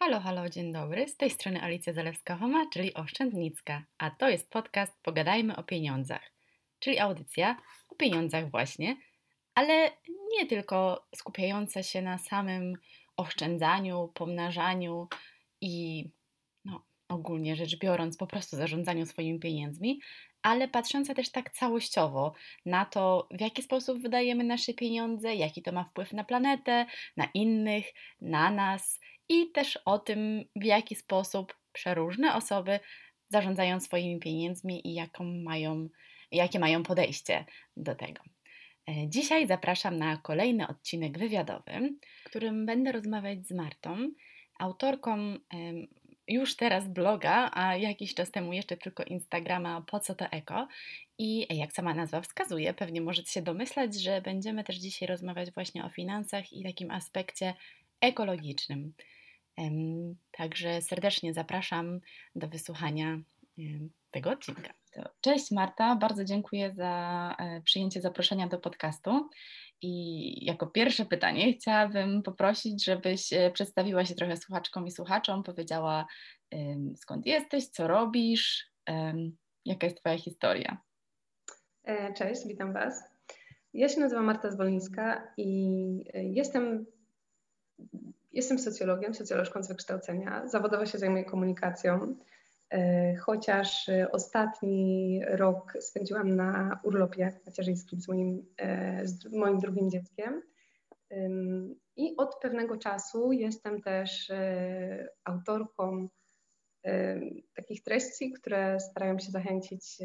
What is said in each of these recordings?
Halo, halo, dzień dobry. Z tej strony Alicja Zalewska-Homa, czyli Oszczędnicka, a to jest podcast Pogadajmy o pieniądzach, czyli audycja o pieniądzach właśnie, ale nie tylko skupiająca się na samym oszczędzaniu, pomnażaniu i no, ogólnie rzecz biorąc po prostu zarządzaniu swoimi pieniędzmi, ale patrząca też tak całościowo na to, w jaki sposób wydajemy nasze pieniądze, jaki to ma wpływ na planetę, na innych, na nas i też o tym, w jaki sposób przeróżne osoby zarządzają swoimi pieniędzmi i jaką mają, jakie mają podejście do tego. E, dzisiaj zapraszam na kolejny odcinek wywiadowy, w którym będę rozmawiać z Martą, autorką już teraz bloga, a jakiś czas temu jeszcze tylko Instagrama Po co to eko. I jak sama nazwa wskazuje, pewnie możecie się domyślać, że będziemy też dzisiaj rozmawiać właśnie o finansach i takim aspekcie ekologicznym. Także serdecznie zapraszam do wysłuchania tego odcinka. Cześć Marta, bardzo dziękuję za e, przyjęcie zaproszenia do podcastu. I jako pierwsze pytanie chciałabym poprosić, żebyś e, przedstawiła się trochę słuchaczkom i słuchaczom, powiedziała skąd jesteś, co robisz, jaka jest Twoja historia. E, cześć, witam Was. Ja się nazywam Marta Zwolińska i jestem Jestem socjologiem, socjolożką z wykształcenia. Zawodowo się zajmuję komunikacją, e, chociaż e, ostatni rok spędziłam na urlopie macierzyńskim z moim, e, z moim drugim dzieckiem. I od pewnego czasu jestem też autorką takich treści, które starają się zachęcić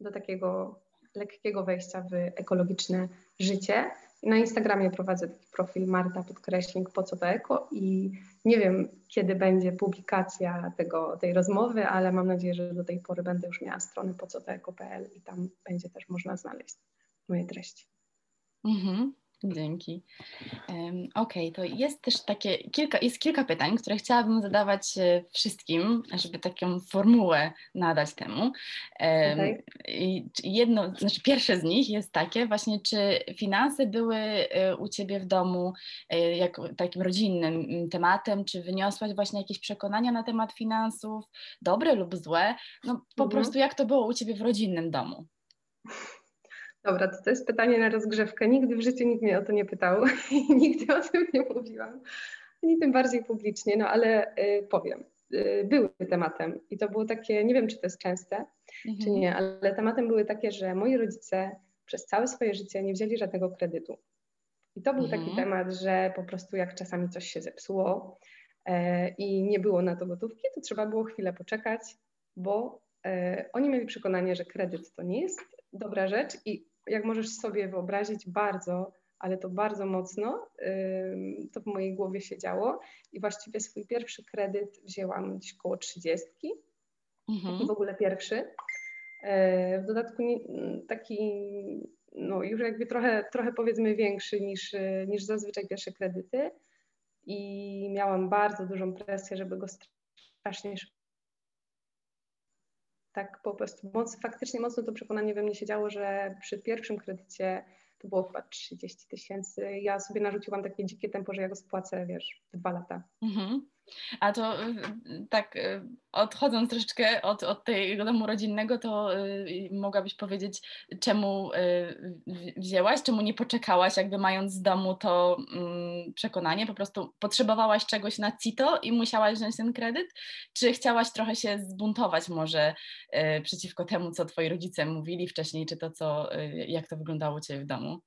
do takiego lekkiego wejścia w ekologiczne życie. Na Instagramie prowadzę taki profil Marta podkreśnik po co to eko i nie wiem, kiedy będzie publikacja tego, tej rozmowy, ale mam nadzieję, że do tej pory będę już miała stronę po co to eko.pl i tam będzie też można znaleźć moje treści. Mhm. Dzięki. Um, Okej, okay, to jest też takie kilka, jest kilka pytań, które chciałabym zadawać e, wszystkim, żeby taką formułę nadać temu. Um, okay. Jedno, znaczy pierwsze z nich jest takie właśnie, czy finanse były e, u Ciebie w domu e, jak, takim rodzinnym tematem, czy wyniosłaś właśnie jakieś przekonania na temat finansów, dobre lub złe, no po mhm. prostu jak to było u Ciebie w rodzinnym domu? Dobra, to, to jest pytanie na rozgrzewkę. Nigdy w życiu nikt mnie o to nie pytał i nigdy o tym nie mówiłam, ani tym bardziej publicznie, no ale y, powiem. Y, były tematem i to było takie, nie wiem czy to jest częste, mhm. czy nie, ale tematem były takie, że moi rodzice przez całe swoje życie nie wzięli żadnego kredytu. I to był mhm. taki temat, że po prostu jak czasami coś się zepsuło e, i nie było na to gotówki, to trzeba było chwilę poczekać, bo e, oni mieli przekonanie, że kredyt to nie jest dobra rzecz i jak możesz sobie wyobrazić, bardzo, ale to bardzo mocno, to w mojej głowie się działo i właściwie swój pierwszy kredyt wzięłam gdzieś koło trzydziestki, mhm. w ogóle pierwszy. E, w dodatku taki, no już jakby trochę, trochę powiedzmy większy niż, niż zazwyczaj pierwsze kredyty i miałam bardzo dużą presję, żeby go strasznie szybko tak po prostu moc, faktycznie mocno to przekonanie we mnie siedziało, że przy pierwszym kredycie to było chyba 30 tysięcy. Ja sobie narzuciłam takie dzikie tempo, że ja go spłacę, wiesz, dwa lata. Mhm. A to y, y, tak y, odchodząc troszeczkę od, od tego domu rodzinnego, to mogłabyś powiedzieć, czemu wzięłaś, czemu nie poczekałaś, jakby mając z domu to mm, przekonanie, po prostu potrzebowałaś czegoś na CITO i musiałaś wziąć ten kredyt, czy chciałaś trochę się zbuntować może przeciwko temu, co twoi rodzice mówili wcześniej, czy to, co, jak to wyglądało u ciebie w domu?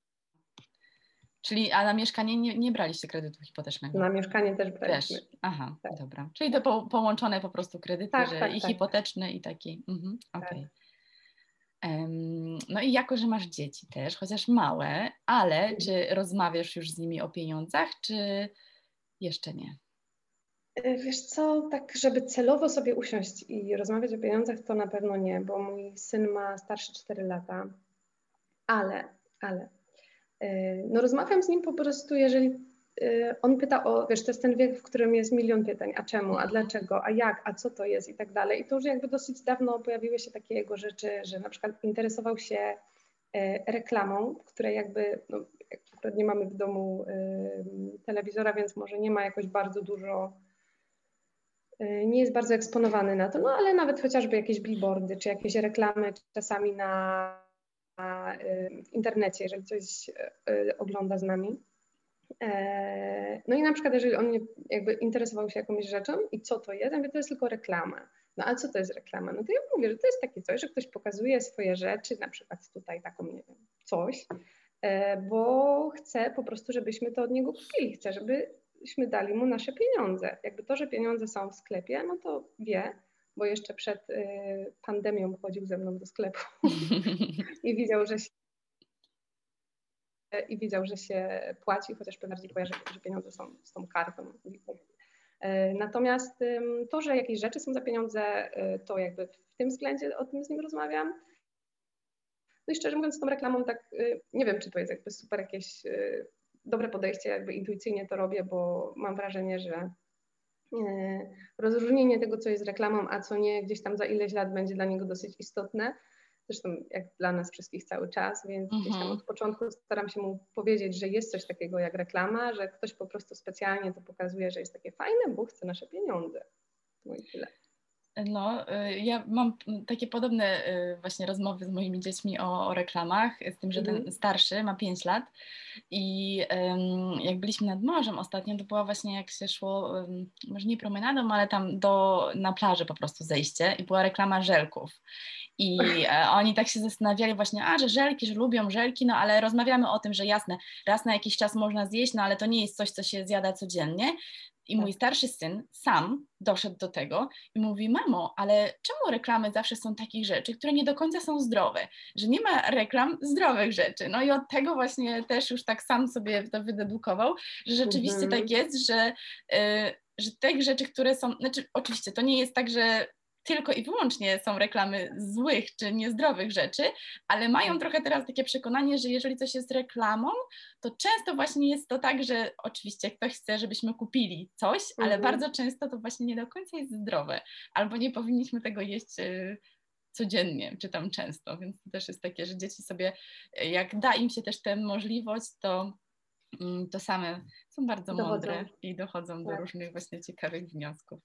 Czyli, a na mieszkanie nie, nie braliście kredytu hipotecznego? Na mieszkanie też braliśmy. Też. Aha, tak. dobra. Czyli to po, połączone po prostu kredyty, tak, że tak, i tak. hipoteczny i taki. Mhm, tak. Okej. Okay. No i jako, że masz dzieci też, chociaż małe, ale mhm. czy rozmawiasz już z nimi o pieniądzach, czy jeszcze nie? E, wiesz co, tak żeby celowo sobie usiąść i rozmawiać o pieniądzach, to na pewno nie, bo mój syn ma starsze 4 lata, ale, ale no rozmawiam z nim po prostu, jeżeli e, on pyta o, wiesz, to jest ten wiek, w którym jest milion pytań, a czemu, a dlaczego, a jak, a co to jest i tak dalej. I to już jakby dosyć dawno pojawiły się takie jego rzeczy, że na przykład interesował się e, reklamą, której jakby, no, akurat nie mamy w domu telewizora, więc może nie ma jakoś bardzo dużo nie jest bardzo eksponowany na to, no ale nawet chociażby jakieś billboardy, czy jakieś reklamy czasami na, w internecie, jeżeli coś ogląda z nami. E, no i na przykład, jeżeli on mnie jakby interesował się jakąś rzeczą i co to jest, to jest tylko reklama. No ale co to jest reklama? No to ja mówię, że to jest takie coś, że ktoś pokazuje swoje rzeczy, na przykład tutaj taką, nie wiem, coś, e, bo chce po prostu, żebyśmy to od niego kupili, chce, żebyśmy dali mu nasze pieniądze. Jakby to, że pieniądze są w sklepie, no to wie, bo jeszcze przed y, pandemią chodził ze mną do sklepu i widział, że się i widział, że się płaci, chociaż bardziej kojarzy, że pieniądze są z tą kartą. E, natomiast to, że jakieś rzeczy są za pieniądze, e, to jakby w tym względzie o tym z nim rozmawiam. No i szczerze mówiąc, z tą reklamą tak nie wiem, czy to jest jakby super jakieś dobre podejście, jakby intuicyjnie to robię, bo mam wrażenie, że rozróżnienie tego, co jest reklamą, a co nie, gdzieś tam za ileś lat będzie dla niego dosyć istotne zresztą jak dla nas wszystkich cały czas, więc gdzieś tam mhm. od początku staram się mu powiedzieć, że jest coś takiego jak reklama, że ktoś po prostu specjalnie to pokazuje, że jest takie fajne, bo chce nasze pieniądze. No i tyle. No, y, ja mam takie podobne y, właśnie rozmowy z moimi dziećmi o, o reklamach, z tym, że ten mhm. starszy ma 5 lat i jak byliśmy nad morzem ostatnio, to była właśnie jak się szło, może nie promenadą, ale tam do, na plaży po prostu zejście i była reklama żelków. I e, oni tak się zastanawiali właśnie, a że żelki, że lubią żelki, no ale rozmawiamy o tym, że jasne, raz na jakiś czas można zjeść, no ale to nie jest coś, co się zjada codziennie. I mój tak. starszy syn sam doszedł do tego i mówi: Mamo, ale czemu reklamy zawsze są takich rzeczy, które nie do końca są zdrowe? Że nie ma reklam zdrowych rzeczy. No i od tego właśnie też już tak sam sobie to wydedukował, że rzeczywiście mhm. tak jest, że. Y, że te rzeczy, które są, znaczy oczywiście to nie jest tak, że tylko i wyłącznie są reklamy złych czy niezdrowych rzeczy, ale mają tak. trochę teraz takie przekonanie, że jeżeli coś jest reklamą, to często właśnie jest to tak, że oczywiście ktoś chce, żebyśmy kupili coś, ale mhm. bardzo często to właśnie nie do końca jest zdrowe, albo nie powinniśmy tego jeść y, codziennie, czy tam często, więc to też jest takie, że dzieci sobie, jak da im się też tę możliwość, to mm, to same są bardzo dochodzą. mądre i dochodzą do tak. różnych właśnie ciekawych wniosków.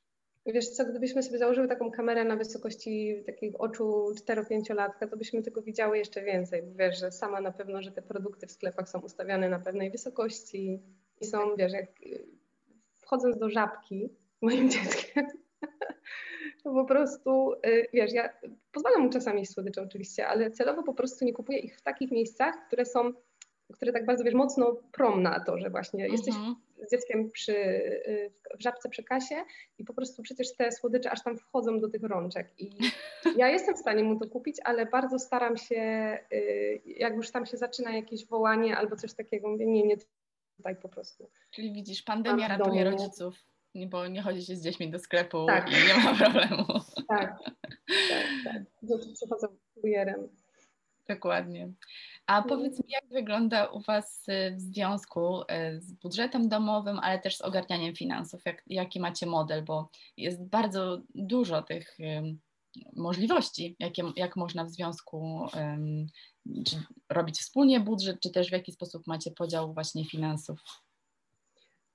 Wiesz co, gdybyśmy sobie założyły taką kamerę na wysokości takich oczu 4-5-latka, to byśmy tego widziały jeszcze więcej, wiesz, że sama na pewno, że te produkty w sklepach są ustawiane na pewnej wysokości i są, wiesz, jak wchodząc do żabki moim dzieckiem, to po prostu, y, wiesz, ja pozwalam mu czasami słodycze oczywiście, ale celowo po prostu nie kupuję ich w takich miejscach, które są, które tak bardzo, wiesz, mocno prom na to, że właśnie jesteś mhm z dzieckiem przy, y, w żabce przy kasie i po prostu przecież te słodycze aż tam wchodzą do tych rączek i ja jestem w stanie mu to kupić, ale bardzo staram się, y, jak już tam się zaczyna jakieś wołanie albo coś takiego, mówię nie, nie tutaj po prostu. Czyli widzisz, pandemia ratuje rodziców, bo nie chodzi się z dziećmi do sklepu tak. i nie ma problemu. Tak, tak, tak. Przychodzą kurierem. Dokładnie. A mhm. powiedz mi, jak wygląda u Was y, w związku y, z budżetem domowym, ale też z ogarnianiem finansów? Jak, jaki macie model? Bo jest bardzo dużo tych możliwości, jakie, jak można w związku czy robić wspólnie budżet, czy też w jaki sposób macie podział właśnie finansów?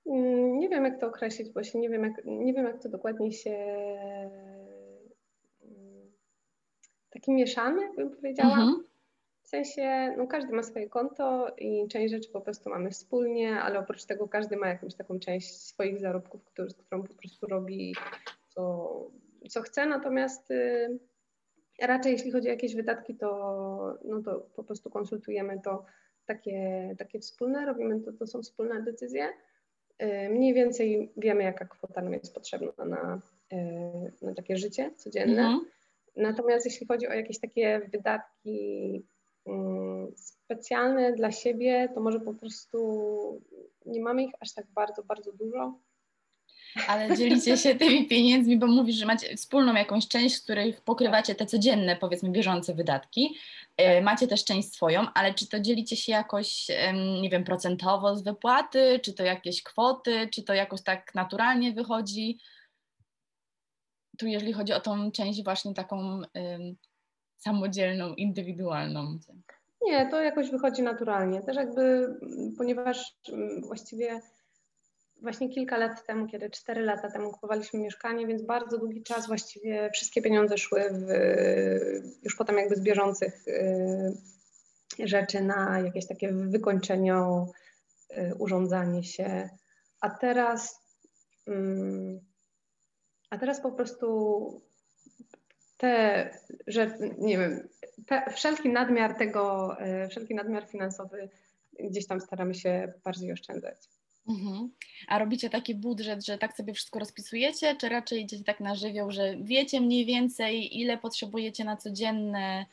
Mm, nie wiem, jak to określić, bo się nie wiem, jak, nie wiem, jak to dokładnie się mm, taki mieszany, bym powiedziała. Mhm. W sensie, no każdy ma swoje konto i część rzeczy po prostu mamy wspólnie, ale oprócz tego każdy ma jakąś taką część swoich zarobków, który, z którą po prostu robi co, co chce. Natomiast y, raczej jeśli chodzi o jakieś wydatki, to, no to po prostu konsultujemy to takie, takie wspólne, robimy to, to są wspólne decyzje. Y, mniej więcej wiemy, jaka kwota nam jest potrzebna na, y, na takie życie codzienne. Mhm. Natomiast jeśli chodzi o jakieś takie wydatki specjalne dla siebie, to może po prostu nie mamy ich aż tak bardzo, bardzo dużo. Ale dzielicie się tymi pieniędzmi, bo mówisz, że macie wspólną jakąś część, w której pokrywacie te codzienne, powiedzmy, bieżące wydatki. E, tak. Macie też część swoją, ale czy to dzielicie się jakoś, nie wiem, procentowo z wypłaty, czy to jakieś kwoty, czy to jakoś tak naturalnie wychodzi? Tu jeżeli chodzi o tą część właśnie taką samodzielną, indywidualną? Nie, to jakoś wychodzi naturalnie. Też jakby, ponieważ mm, właściwie właśnie kilka lat temu, kiedy cztery lata temu kupowaliśmy mieszkanie, więc bardzo długi czas właściwie wszystkie pieniądze szły w, już potem jakby z bieżących y, rzeczy na jakieś takie wykończenie, y, urządzanie się. A teraz, mm, a teraz po prostu te rzeczy, nie wiem, te, wszelki nadmiar tego, y, wszelki nadmiar finansowy gdzieś tam staramy się bardziej oszczędzać. Mhm. A robicie taki budżet, że tak sobie wszystko rozpisujecie, czy raczej idziecie tak na żywioł, że wiecie mniej więcej, ile potrzebujecie na codzienne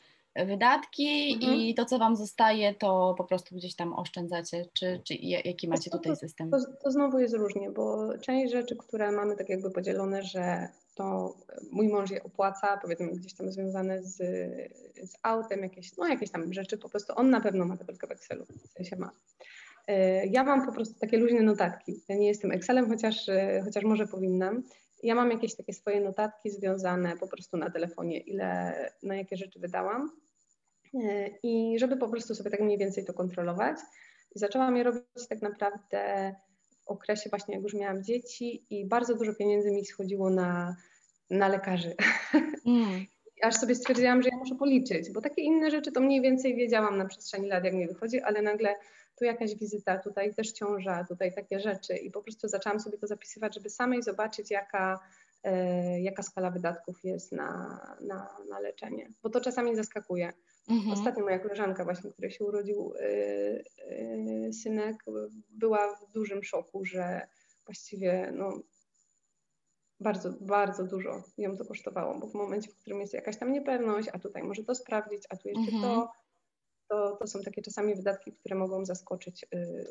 wydatki mhm. i to, co Wam zostaje, to po prostu gdzieś tam oszczędzacie, czy, czy jaki macie tutaj system? To, to znowu jest różnie, bo część rzeczy, które mamy tak jakby podzielone, że to mój mąż je opłaca, powiedzmy gdzieś tam związane z, z autem, jakieś, no jakieś tam rzeczy, po prostu on na pewno ma tabelkę w Excelu, w sensie ma. E, ja mam po prostu takie luźne notatki. Ja nie jestem Excelem, chociaż, e, chociaż może powinnam. Ja mam jakieś takie swoje notatki związane po prostu na telefonie, ile, na jakie rzeczy wydałam. E, I żeby po prostu sobie tak mniej więcej to kontrolować. I zaczęłam je robić tak naprawdę w okresie właśnie, jak już miałam dzieci i bardzo dużo pieniędzy mi schodziło na, na lekarzy. Mm. Aż sobie stwierdziłam, że ja muszę policzyć, bo takie inne rzeczy to mniej więcej wiedziałam na przestrzeni lat, jak mi wychodzi, ale nagle tu jakaś wizyta, tutaj też ciąża, tutaj takie rzeczy i po prostu zaczęłam sobie to zapisywać, żeby samej zobaczyć, jaka, e, jaka skala wydatków jest na, na, na leczenie, bo to czasami zaskakuje. Mhm. Ostatnio moja koleżanka właśnie, której się urodził y, y, synek, była w dużym szoku, że właściwie no, bardzo, bardzo dużo ją to kosztowało, bo w momencie, w którym jest jakaś tam niepewność, a tutaj może to sprawdzić, a tu jeszcze mhm. to, to, to są takie czasami wydatki, które mogą zaskoczyć, y,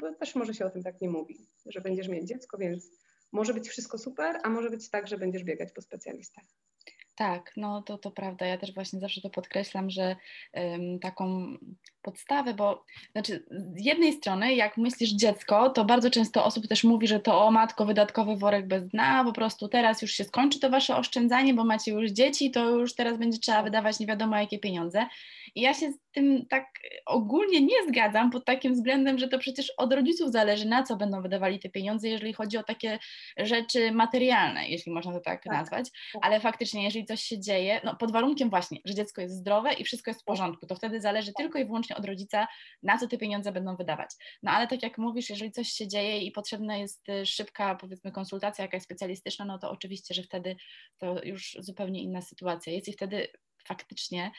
bo też może się o tym tak nie mówi, że będziesz mieć dziecko, więc może być wszystko super, a może być tak, że będziesz biegać po specjalistach. Tak, no to, to prawda. Ja też właśnie zawsze to podkreślam, że um, taką podstawę, bo znaczy z jednej strony jak myślisz dziecko, to bardzo często osób też mówi, że to o matko wydatkowy worek bez dna, po prostu teraz już się skończy to wasze oszczędzanie, bo macie już dzieci, to już teraz będzie trzeba tak. wydawać nie wiadomo jakie pieniądze. I ja się z tym tak ogólnie nie zgadzam pod takim względem, że to przecież od rodziców zależy, na co będą wydawali te pieniądze, jeżeli chodzi o takie rzeczy materialne, jeśli można to tak, tak. nazwać. Tak. Ale faktycznie, jeżeli coś się dzieje, no pod warunkiem właśnie, że dziecko jest zdrowe i wszystko jest w porządku, to wtedy zależy tylko i wyłącznie od rodzica, na co te pieniądze będą wydawać. No ale tak jak mówisz, jeżeli coś się dzieje i potrzebna jest y, szybka, powiedzmy, konsultacja jakaś specjalistyczna, no to oczywiście, że wtedy to już zupełnie inna sytuacja jest i wtedy faktycznie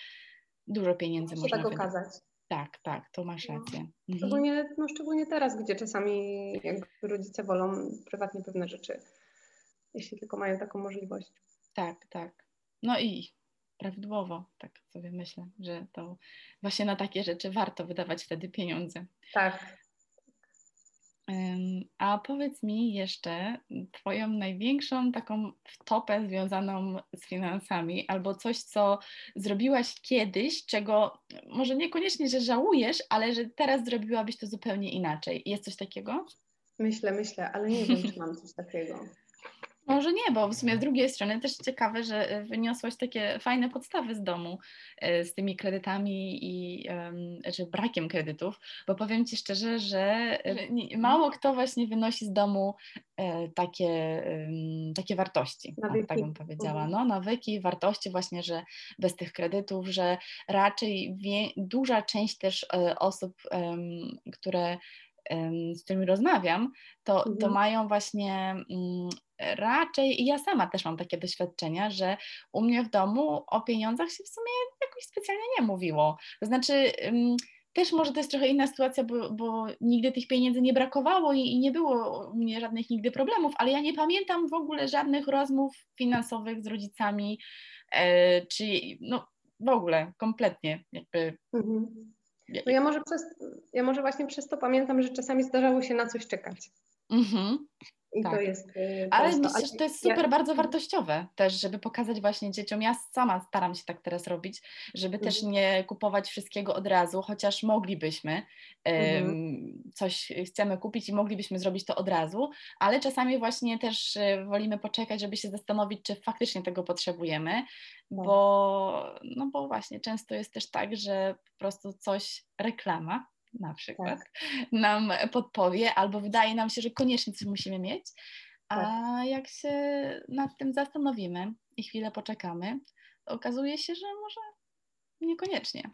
dużo pieniędzy można tak okazać. Tak, tak, to masz no. rację. Mhm. Szczególnie, no, szczególnie teraz, gdzie czasami rodzice wolą prywatnie pewne rzeczy, jeśli tylko mają taką możliwość. Tak, tak. No i prawidłowo, tak sobie myślę, że to właśnie na takie rzeczy warto wydawać wtedy pieniądze. Tak, a powiedz mi jeszcze Twoją największą taką wtopę związaną z finansami, albo coś, co zrobiłaś kiedyś, czego może niekoniecznie, że żałujesz, ale że teraz zrobiłabyś to zupełnie inaczej. Jest coś takiego? Myślę, myślę, ale nie wiem, czy mam coś takiego. Może nie, bo w sumie z drugiej strony też ciekawe, że e, wyniosłaś takie fajne podstawy z domu e, z tymi kredytami i czy brakiem kredytów, bo powiem Ci szczerze, że e, mało kto właśnie wynosi z domu takie, takie wartości, nawyki. tak bym powiedziała, mhm. no nawyki, wartości właśnie, że bez tych kredytów, że raczej wie, duża część też osób, które z którymi rozmawiam, to, to mhm. mają właśnie mm, raczej, i ja sama też mam takie doświadczenia, że u mnie w domu o pieniądzach się w sumie jakoś specjalnie nie mówiło. To znaczy, też może to jest trochę inna sytuacja, bo, bo nigdy tych pieniędzy nie brakowało i, i, nie było u mnie żadnych nigdy problemów, ale ja nie pamiętam w ogóle żadnych rozmów finansowych z rodzicami, e, czy no w ogóle, kompletnie jakby. Mhm. No ja może, przez, ja może właśnie przez to pamiętam, że czasami zdarzało się na coś czekać. Mhm. I tak. to jest. Y, ale myślę, że to jest super ja... bardzo wartościowe też, żeby pokazać właśnie dzieciom. Ja sama staram się tak teraz robić, żeby mhm. też nie kupować wszystkiego od razu, chociaż moglibyśmy mhm. um, coś chcemy kupić i moglibyśmy zrobić to od razu, ale czasami właśnie też y, wolimy poczekać, żeby się zastanowić, czy faktycznie tego potrzebujemy, tak. bo, no bo właśnie często jest też tak, że po prostu coś reklama na przykład tak. nam podpowie, albo wydaje nam się, że koniecznie coś musimy mieć, a tak. jak się nad tym zastanowimy i chwilę poczekamy, to okazuje się, że może niekoniecznie.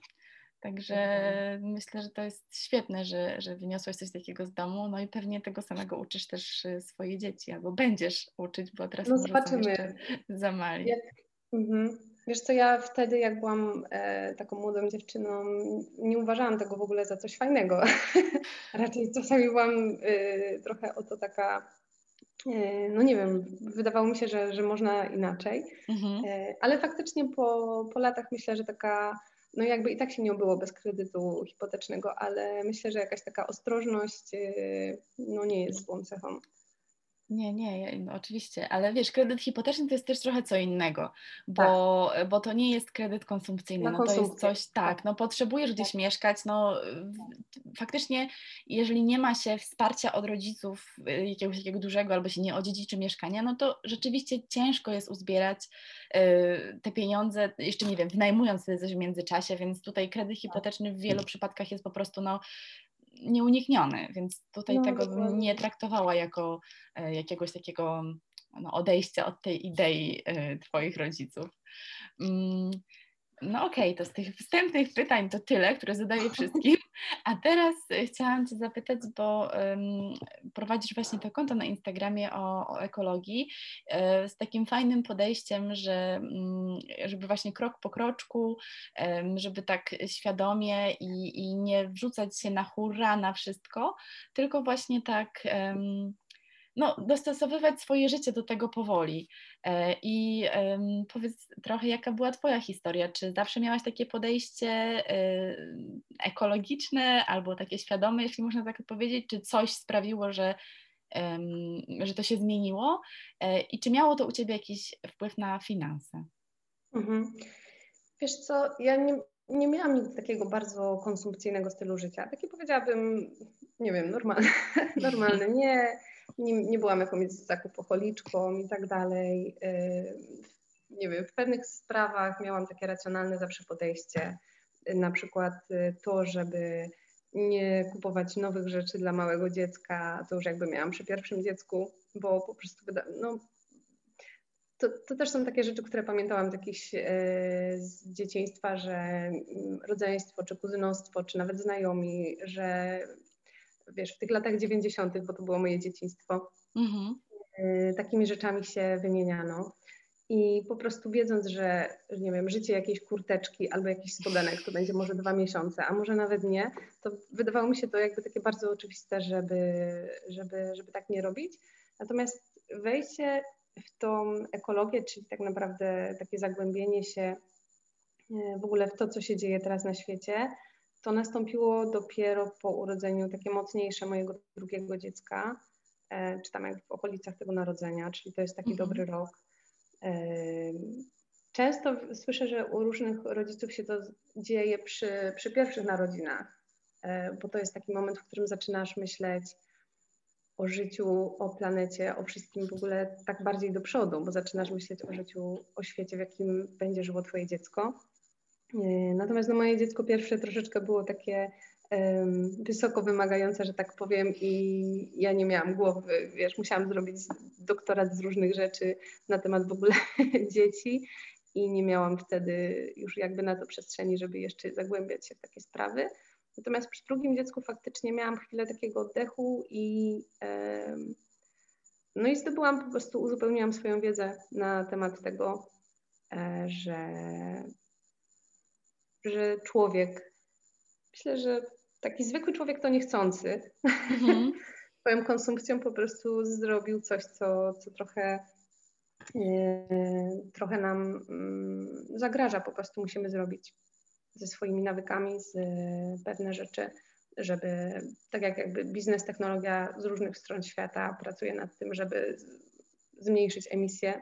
Także mhm. myślę, że to jest świetne, że, że wyniosłeś coś takiego z domu, no i pewnie tego samego uczysz też y, swoje dzieci, albo będziesz uczyć, bo teraz no, zobaczymy. za mali. Jak, mhm. Wiesz co, ja wtedy jak byłam e, taką młodą dziewczyną, nie uważałam tego w ogóle za coś fajnego. Raczej czasami byłam e, trochę o to taka, e, no nie wiem, wydawało mi się, że, że można inaczej. Mhm. E, ale faktycznie po, po latach myślę, że taka no jakby i tak się nie obyło bez kredytu hipotecznego, ale myślę, że jakaś taka ostrożność y, no nie jest złą cechą. Nie, nie, no oczywiście, ale wiesz, kredyt hipoteczny to jest też trochę co innego, bo, tak. bo to nie jest kredyt konsumpcyjny, no to jest coś, tak, tak, no potrzebujesz gdzieś tak. mieszkać, no faktycznie, jeżeli nie ma się wsparcia od rodziców y, jakiegoś takiego dużego albo się nie odziedziczy mieszkania, no to rzeczywiście ciężko jest uzbierać y, te pieniądze, jeszcze nie wiem, wynajmując wtedy coś w międzyczasie, więc tutaj kredyt tak. hipoteczny w wielu przypadkach jest po prostu no nieunikniony, więc tutaj no, tego bym nie traktowała jako e, jakiegoś takiego no, odejścia od tej idei e, Twoich rodziców. Mm, no okej, okay, to z tych wstępnych pytań to tyle, które zadaję wszystkim. A teraz e, chciałam Cię zapytać, bo um, prowadzisz właśnie to konto na Instagramie o, o ekologii um, z takim fajnym podejściem, że um, żeby właśnie krok po kroczku, żeby tak świadomie i, i nie wrzucać się na hurra na wszystko, tylko właśnie tak no, dostosowywać swoje życie do tego powoli. E, I powiedz trochę, jaka była Twoja historia? Czy zawsze miałaś takie podejście e, ekologiczne albo takie świadome, jeśli można tak powiedzieć? Czy coś sprawiło, że, że to się zmieniło? E, I czy miało to u Ciebie jakiś wpływ na finanse? Mhm. Wiesz co, ja nie, nie miałam nic takiego bardzo konsumpcyjnego stylu życia. Taki powiedziałabym, nie wiem, normalny. normalny. Nie, nie, nie byłam jakąś zakupocholiczką i tak dalej. Nie wiem, w pewnych sprawach miałam takie racjonalne zawsze podejście. Na przykład y, to, żeby nie kupować nowych rzeczy dla małego dziecka, to już jakby miałam przy pierwszym dziecku, bo po prostu no, to, to, też są takie rzeczy, które pamiętałam z jakichś e, z dzieciństwa, że mm, rodzeństwo, czy kuzynostwo, czy nawet znajomi, że wiesz, w tych latach 90., bo to było moje dzieciństwo, mhm. y, takimi rzeczami się wymieniano. I po prostu wiedząc, że nie wiem, życie jakiejś kurteczki albo jakiś spodenek to będzie może dwa miesiące, a może nawet nie, to wydawało mi się to jakby takie bardzo oczywiste, żeby, żeby, żeby tak nie robić. Natomiast wejście w tą ekologię, czyli tak naprawdę takie zagłębienie się y, w ogóle w to, co się dzieje teraz na świecie, to nastąpiło dopiero po urodzeniu takie mocniejsze mojego drugiego dziecka, e, czy tam jak w okolicach tego narodzenia, czyli to jest taki mhm. dobry rok. E, często słyszę, że u różnych rodziców się to dzieje przy, przy pierwszych narodzinach, e, bo to jest taki moment, w którym zaczynasz myśleć o życiu, o planecie, o wszystkim w ogóle tak bardziej do przodu, bo zaczynasz myśleć o życiu, o świecie, w jakim będzie żyło Twoje dziecko. Natomiast no, moje dziecko pierwsze troszeczkę było takie um, wysoko wymagające, że tak powiem, i ja nie miałam głowy, wiesz, musiałam zrobić doktorat z różnych rzeczy na temat w ogóle dzieci i nie miałam wtedy już jakby na to przestrzeni, żeby jeszcze zagłębiać się w takie sprawy. Natomiast przy drugim dziecku faktycznie miałam chwilę takiego oddechu i um, no i zdobyłam po prostu, uzupełniłam swoją wiedzę na temat tego, e, że że człowiek, myślę, że taki zwykły człowiek to niechcący, mm-hmm. swoją konsumpcją po prostu zrobił coś, co, co trochę, yy, trochę nam yy, zagraża, po prostu musimy zrobić ze swoimi nawykami, z yy, pewne rzeczy, żeby, tak jak jakby biznes, technologia z różnych stron świata pracuje nad tym, żeby zmniejszyć emisję,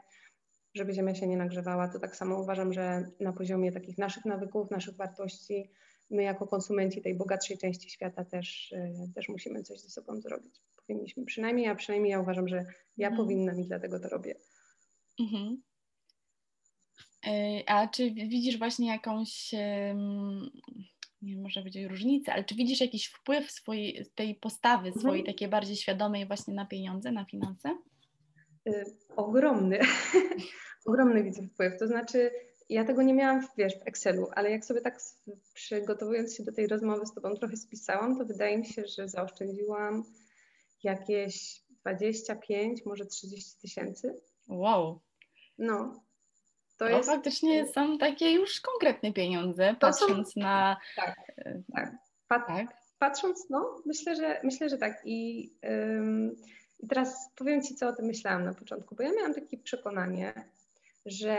żeby Ziemia się nie nagrzewała, to tak samo uważam, że na poziomie takich naszych nawyków, naszych wartości, my jako konsumenci tej bogatszej części świata też, y, też musimy coś ze sobą zrobić. Powinniśmy, przynajmniej ja, przynajmniej ja uważam, że ja mhm. powinnam i dlatego to robię. Mhm. E, a czy widzisz właśnie jakąś nie może być różnicy, ale czy widzisz jakiś wpływ swojej, tej postawy swojej, mhm. takiej bardziej świadomej właśnie na pieniądze, na finanse? Y, ogromny, ogromny widzę wpływ. To znaczy, ja tego nie miałam, wiesz, w Excelu, ale jak sobie tak przygotowując się do tej rozmowy z Tobą trochę spisałam, to wydaje mi się, że zaoszczędziłam jakieś 25, może 30 tysięcy. Wow. No. To, jest... faktycznie są takie już konkretne pieniądze, to patrząc są... na... Tak, tak. Pat... tak. Patrząc, no, myślę, że, myślę, że tak. I, ym, I teraz powiem Ci, co o tym myślałam na początku, bo ja miałam takie przekonanie, że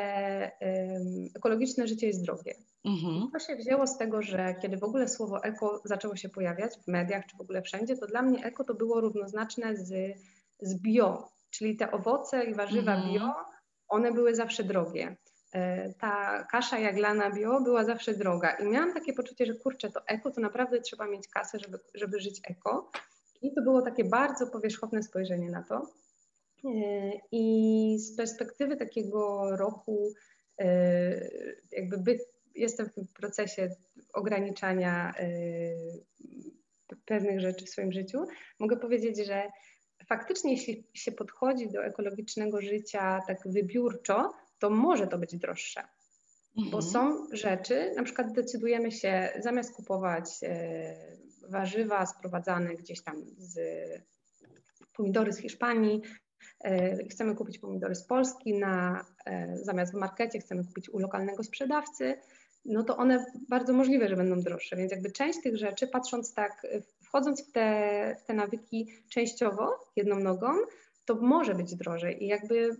ym, ekologiczne życie jest drogie. Mhm. To się wzięło z tego, że kiedy w ogóle słowo eko zaczęło się pojawiać w mediach czy w ogóle wszędzie, to dla mnie eko to było równoznaczne z, z bio, czyli te owoce i warzywa mhm. bio, one były zawsze drogie. E, ta kasza jaglana bio była zawsze droga i miałam takie poczucie, że kurczę, to eko to naprawdę trzeba mieć kasę, żeby, żeby żyć eko. I to było takie bardzo powierzchowne spojrzenie na to. E, I z perspektywy takiego roku, e, jakby by, jestem w procesie ograniczania pewnych rzeczy w swoim życiu, mogę powiedzieć, że faktycznie, jeśli się podchodzi do ekologicznego życia tak wybiórczo, to może to być droższe. Mhm. Bo są rzeczy, na przykład decydujemy się zamiast kupować e, warzywa sprowadzane gdzieś tam z pomidory z Hiszpanii, e, chcemy kupić pomidory z Polski, na, e, zamiast w markecie chcemy kupić u lokalnego sprzedawcy, no to one bardzo możliwe, że będą droższe. Więc jakby część tych rzeczy, patrząc tak, wchodząc w te, w te nawyki częściowo, jedną nogą, to może być drożej i jakby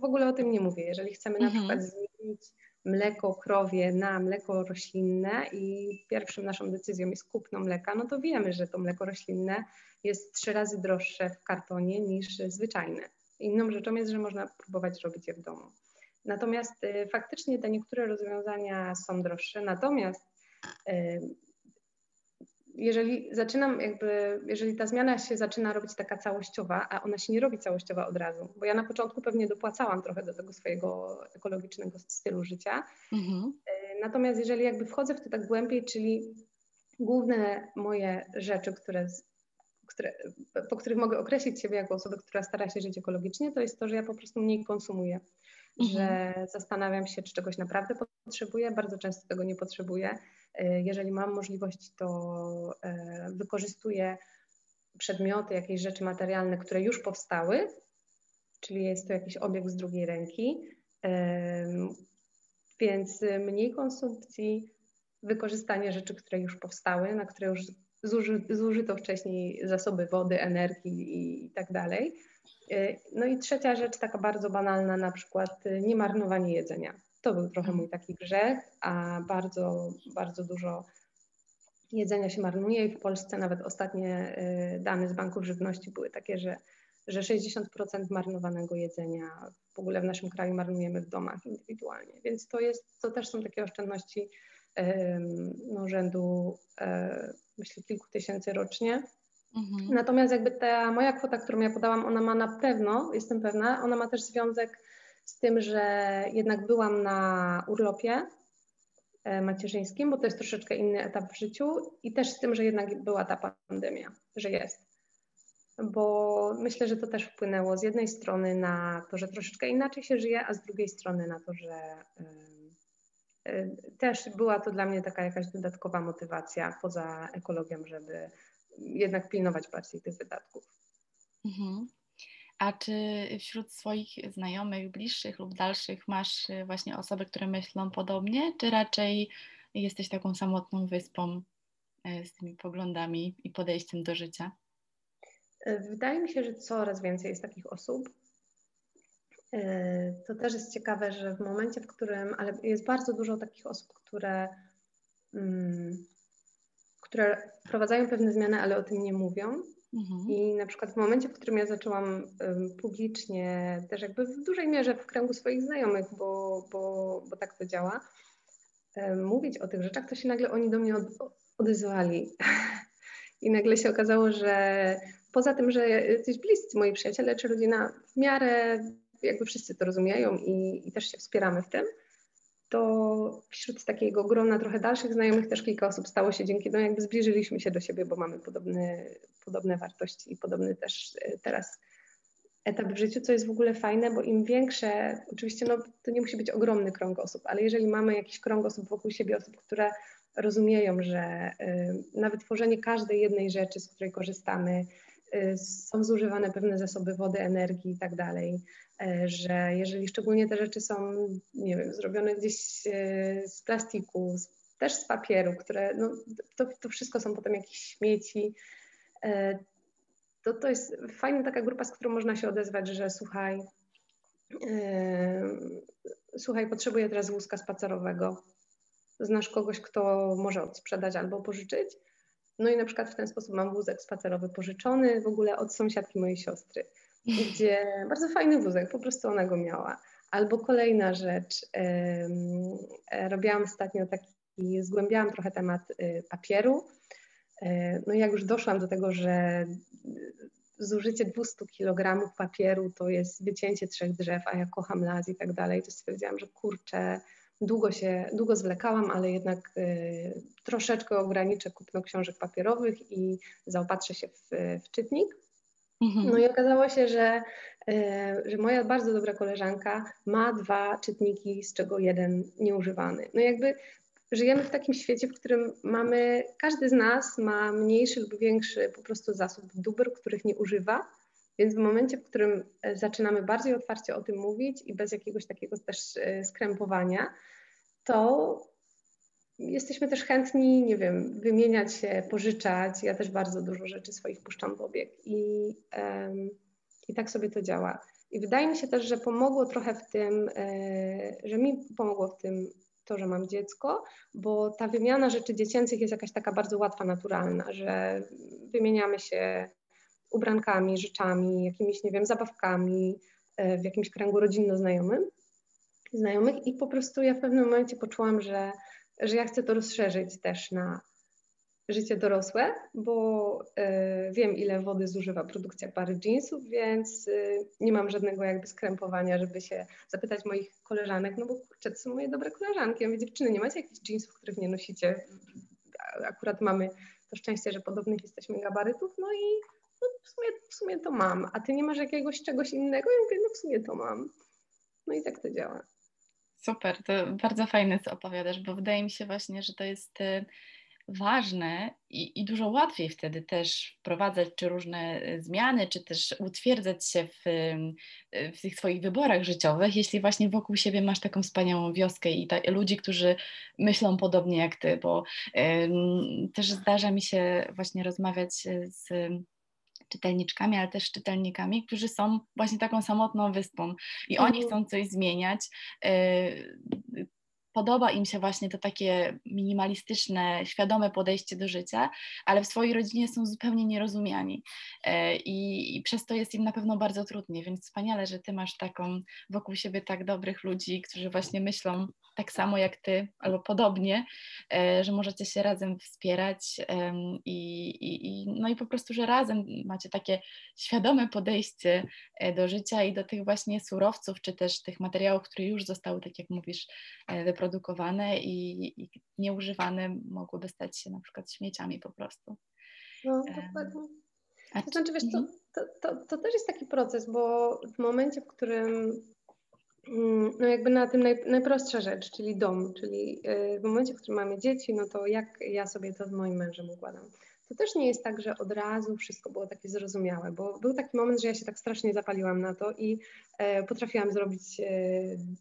w ogóle o tym nie mówię. Jeżeli chcemy na mhm. przykład zmienić mleko krowie na mleko roślinne i pierwszą naszą decyzją jest kupno mleka, no to wiemy, że to mleko roślinne jest trzy razy droższe w kartonie niż zwyczajne. Inną rzeczą jest, że można próbować robić je w domu. Natomiast y, faktycznie te niektóre rozwiązania są droższe, natomiast y, jeżeli zaczynam jakby, jeżeli ta zmiana się zaczyna robić taka całościowa, a ona się nie robi całościowa od razu, bo ja na początku pewnie dopłacałam trochę do tego swojego ekologicznego stylu życia. Mhm. E, natomiast jeżeli jakby wchodzę w to tak głębiej, czyli główne moje rzeczy, które, które, po których mogę określić siebie jako osobę, która stara się żyć ekologicznie, to jest to, że ja po prostu mniej konsumuję. Mhm. Że zastanawiam się, czy czegoś naprawdę potrzebuję, bardzo często tego nie potrzebuję E, jeżeli mam możliwość, to e, wykorzystuję przedmioty, jakieś rzeczy materialne, które już powstały, czyli jest to jakiś obiekt z drugiej ręki, więc mniej konsumpcji, wykorzystanie rzeczy, które już powstały, na które już zuży, zużyto wcześniej zasoby wody, energii i tak dalej. E, no i trzecia rzecz, taka bardzo banalna, na przykład nie marnowanie jedzenia. To był trochę mój taki grzech, a bardzo, bardzo dużo jedzenia się marnuje i w Polsce nawet ostatnie y, dane z banków żywności były takie, że, że 60% marnowanego jedzenia w ogóle w naszym kraju marnujemy w domach indywidualnie. Więc to jest, to też są takie oszczędności no, rzędu e, myślę kilku tysięcy rocznie. Mhm. Natomiast jakby ta moja kwota, którą ja podałam, ona ma na pewno, jestem pewna, ona ma też związek z tym, że jednak byłam na urlopie e, macierzyńskim, bo to jest troszeczkę inny etap w życiu i też z tym, że jednak była ta pandemia, że jest. Bo myślę, że to też wpłynęło z jednej strony na to, że troszeczkę inaczej się żyje, a z drugiej strony na to, że e, też była to dla mnie taka jakaś dodatkowa motywacja poza ekologią, żeby jednak pilnować bardziej tych wydatków. Mhm. A czy wśród swoich znajomych, bliższych lub dalszych masz y, właśnie osoby, które myślą podobnie, czy raczej jesteś taką samotną wyspą y, z tymi poglądami i podejściem do życia? E, wydaje mi się, że coraz więcej jest takich osób. E, to też jest ciekawe, że w momencie, w którym, ale jest bardzo dużo takich osób, które, mm, które wprowadzają pewne zmiany, ale o tym nie mówią. Mhm. I na przykład w momencie, w którym ja zaczęłam publicznie, też jakby w dużej mierze w kręgu swoich znajomych, bo, bo, bo tak to działa, mówić o tych rzeczach, to się nagle oni do mnie od, odezwali. I nagle się okazało, że poza tym, że jesteś bliscy moi przyjaciele czy rodzina, w miarę jakby wszyscy to rozumieją i, i też się wspieramy w tym, to wśród takiego grona trochę dalszych znajomych też kilka osób stało się dzięki, no jakby zbliżyliśmy się do siebie, bo mamy podobne, podobne wartości i podobny też e, teraz etap w życiu, co jest w ogóle fajne, bo im większe, oczywiście no, to nie musi być ogromny krąg osób, ale jeżeli mamy jakiś krąg osób wokół siebie, osób, które rozumieją, że y, nawet tworzenie każdej jednej rzeczy, z której korzystamy, są zużywane pewne zasoby wody, energii i tak dalej, y, że jeżeli szczególnie te rzeczy są, nie wiem, zrobione gdzieś y, z plastiku, też z papieru, które, no, to, to wszystko są potem jakieś śmieci, y, to to jest fajna taka grupa, z którą można się odezwać, że słuchaj, słuchaj, potrzebuję teraz wózka spacerowego. Znasz kogoś, kto może odsprzedać albo pożyczyć? No i na przykład w ten sposób mam wózek spacerowy pożyczony w ogóle od sąsiadki mojej siostry, gdzie bardzo fajny wózek, po prostu ona go miała. Albo kolejna rzecz, yy, robiłam ostatnio taki, zgłębiałam trochę temat yy, papieru, E, no jak już doszłam do tego, że zużycie 200 kg papieru to jest wycięcie trzech drzew, a ja kocham las i tak dalej, to stwierdziłam, że kurczę, długo się, długo zwlekałam, ale jednak y, troszeczkę ograniczę kupno książek papierowych i zaopatrzę się w, w czytnik. Mhm. No i okazało się, że, y, że moja bardzo dobra koleżanka ma dwa czytniki, z czego jeden nieużywany. No jakby żyjemy w takim świecie, w którym mamy, każdy z nas ma mniejszy lub większy po prostu zasób dóbr, których nie używa. Więc w momencie, w którym e, zaczynamy bardziej otwarcie o tym mówić i bez jakiegoś takiego też e, skrępowania, to jesteśmy też chętni, nie wiem, wymieniać się, pożyczać. Ja też bardzo dużo rzeczy swoich puszczam w obieg i, um, i tak sobie to działa. I wydaje mi się też, że pomogło trochę w tym, e, że mi pomogło w tym to, że mam dziecko, bo ta wymiana rzeczy dziecięcych jest jakaś taka bardzo łatwa, naturalna, że wymieniamy się ubrankami, rzeczami, jakimiś, nie wiem, zabawkami e, w jakimś kręgu rodzinno-znajomym, znajomych i po prostu ja w pewnym momencie poczułam, że, że ja chcę to rozszerzyć też na życie dorosłe, bo y, wiem, ile wody zużywa produkcja pary jeansów, więc y, nie mam żadnego jakby skrępowania, żeby się zapytać moich koleżanek, no bo kurczę, to są moje dobre koleżanki. Ja mówię, dziewczyny, nie macie jakichś jeansów, których nie nosicie? Akurat mamy to szczęście, że podobnych jesteśmy gabarytów, no i no, w, sumie, w sumie to mam. A ty nie masz jakiegoś czegoś innego? Ja mówię, no w sumie to mam. No i tak to działa. Super, to bardzo fajne, co opowiadasz, bo wydaje mi się właśnie, że to jest y, ważne i, i, dużo łatwiej wtedy też wprowadzać czy różne e, zmiany, czy też utwierdzać się w, w tych swoich wyborach życiowych, jeśli właśnie wokół siebie masz taką wspaniałą wioskę i ta, ludzi, którzy myślą podobnie jak ty, bo też zdarza mi się właśnie rozmawiać z czytelniczkami, ale też czytelnikami, którzy są właśnie taką samotną wyspą i oni mhm. chcą coś zmieniać. Podoba im się właśnie to takie minimalistyczne, świadome podejście do życia, ale w swojej rodzinie są zupełnie nierozumiani e, i, i przez to jest im na pewno bardzo trudnie, więc wspaniale, że ty masz taką wokół siebie tak dobrych ludzi, którzy właśnie myślą tak samo jak ty albo podobnie, e, że możecie się razem wspierać i, i, no i po prostu, że razem macie takie świadome podejście e, do życia i do tych właśnie surowców, czy też tych materiałów, które już zostały, tak jak mówisz, wyprodukowane wyprodukowane i, i nieużywane mogłyby stać się na przykład śmieciami po prostu. No, dokładnie. To znaczy, wiesz, to, mhm. to, to, to też jest taki proces, bo w momencie, w którym mm, no jakby na tym naj, najprostsza rzecz, czyli dom, czyli y, w momencie, w którym mamy dzieci, no to jak ja sobie to z moim mężem układam to też nie jest tak, że od razu wszystko było takie zrozumiałe, bo był taki moment, że ja się tak strasznie zapaliłam na to i e, potrafiłam zrobić e,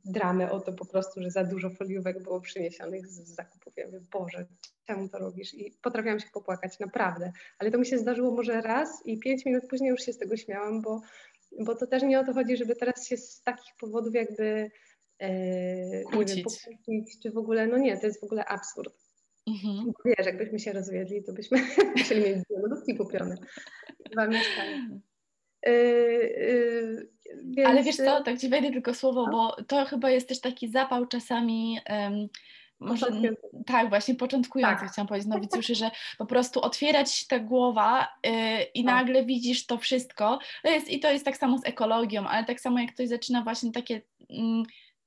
dramę o to po prostu, że za dużo foliówek było przyniesionych z, z zakupów. Ja mówię, Boże, czemu to robisz? I potrafiłam się popłakać, naprawdę. Ale to mi się zdarzyło może raz i pięć minut później już się z tego śmiałam, bo, bo to też nie o to chodzi, żeby teraz się z takich powodów jakby e, nie wiem, pokłócić, czy w ogóle, no nie, to jest w ogóle absurd. Mhm. Wiesz, jakbyśmy się rozwiedli, to byśmy musieli mieć dwie lodówki kupione. Dwa mieszkania. Yy, yy, więc... Ale wiesz co, tak ci wejdę tylko słowo, no. bo to chyba jest też taki zapał czasami. Um, może tak, właśnie początkujący tak. chciałam powiedzieć nowicjuszy, że po prostu otwierać ta głowa yy, i tak. nagle widzisz to wszystko. To jest, I to jest tak samo z ekologią, ale tak samo jak ktoś zaczyna właśnie takie.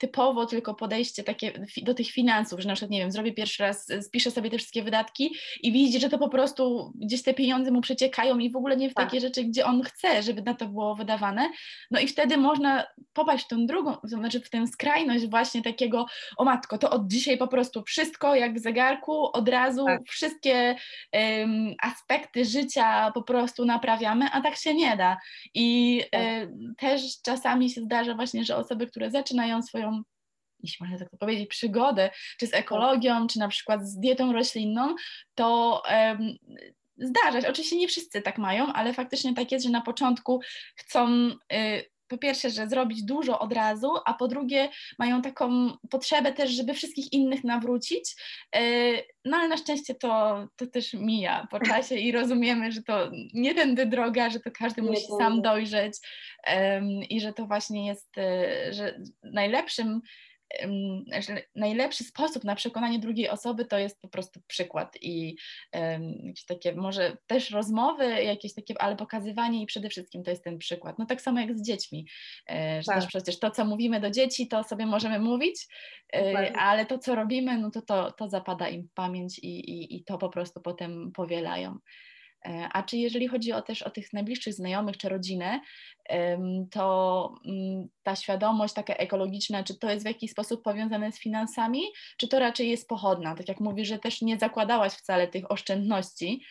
Typowo tylko podejście takie do tych finansów, że na przykład, nie wiem, zrobię pierwszy raz, spiszę sobie te wszystkie wydatki i widzi, że to po prostu gdzieś te pieniądze mu przeciekają i w ogóle nie w tak. takie rzeczy, gdzie on chce, żeby na to było wydawane. No i wtedy można popaść w tą drugą, znaczy w tę skrajność właśnie takiego, o matko, to od dzisiaj po prostu wszystko jak w zegarku, od razu tak. wszystkie um, aspekty życia po prostu naprawiamy, a tak się nie da. I tak. y, też czasami się zdarza właśnie, że osoby, które zaczynają swoją jeśli można tak to powiedzieć, przygodę, czy z ekologią, czy na przykład z dietą roślinną, to um, zdarza się. Oczywiście nie wszyscy tak mają, ale faktycznie tak jest, że na początku chcą y, po pierwsze, że zrobić dużo od razu, a po drugie mają taką potrzebę też, żeby wszystkich innych nawrócić. E, no ale na szczęście to, to też mija po czasie i rozumiemy, że to nie tędy droga, że to każdy nie musi sam dojrzeć i że to właśnie jest, e, że najlepszym że najlepszy sposób na przekonanie drugiej osoby to jest po prostu przykład i jakieś takie może też rozmowy, jakieś takie, ale pokazywanie i przede wszystkim to jest ten przykład. No tak samo jak z dziećmi, e, że tak. też przecież to, co mówimy do dzieci, to sobie możemy mówić, e, Dokładnie. ale to, co robimy, no to, to, to zapada im w pamięć i, i, i to po prostu potem powielają. E, a czy jeżeli chodzi o też o tych najbliższych znajomych czy rodzinę, to mm, ta świadomość taka ekologiczna, czy to jest w jakiś sposób powiązane z finansami, czy to raczej jest pochodna? Tak jak mówisz, że też nie zakładałaś wcale tych oszczędności,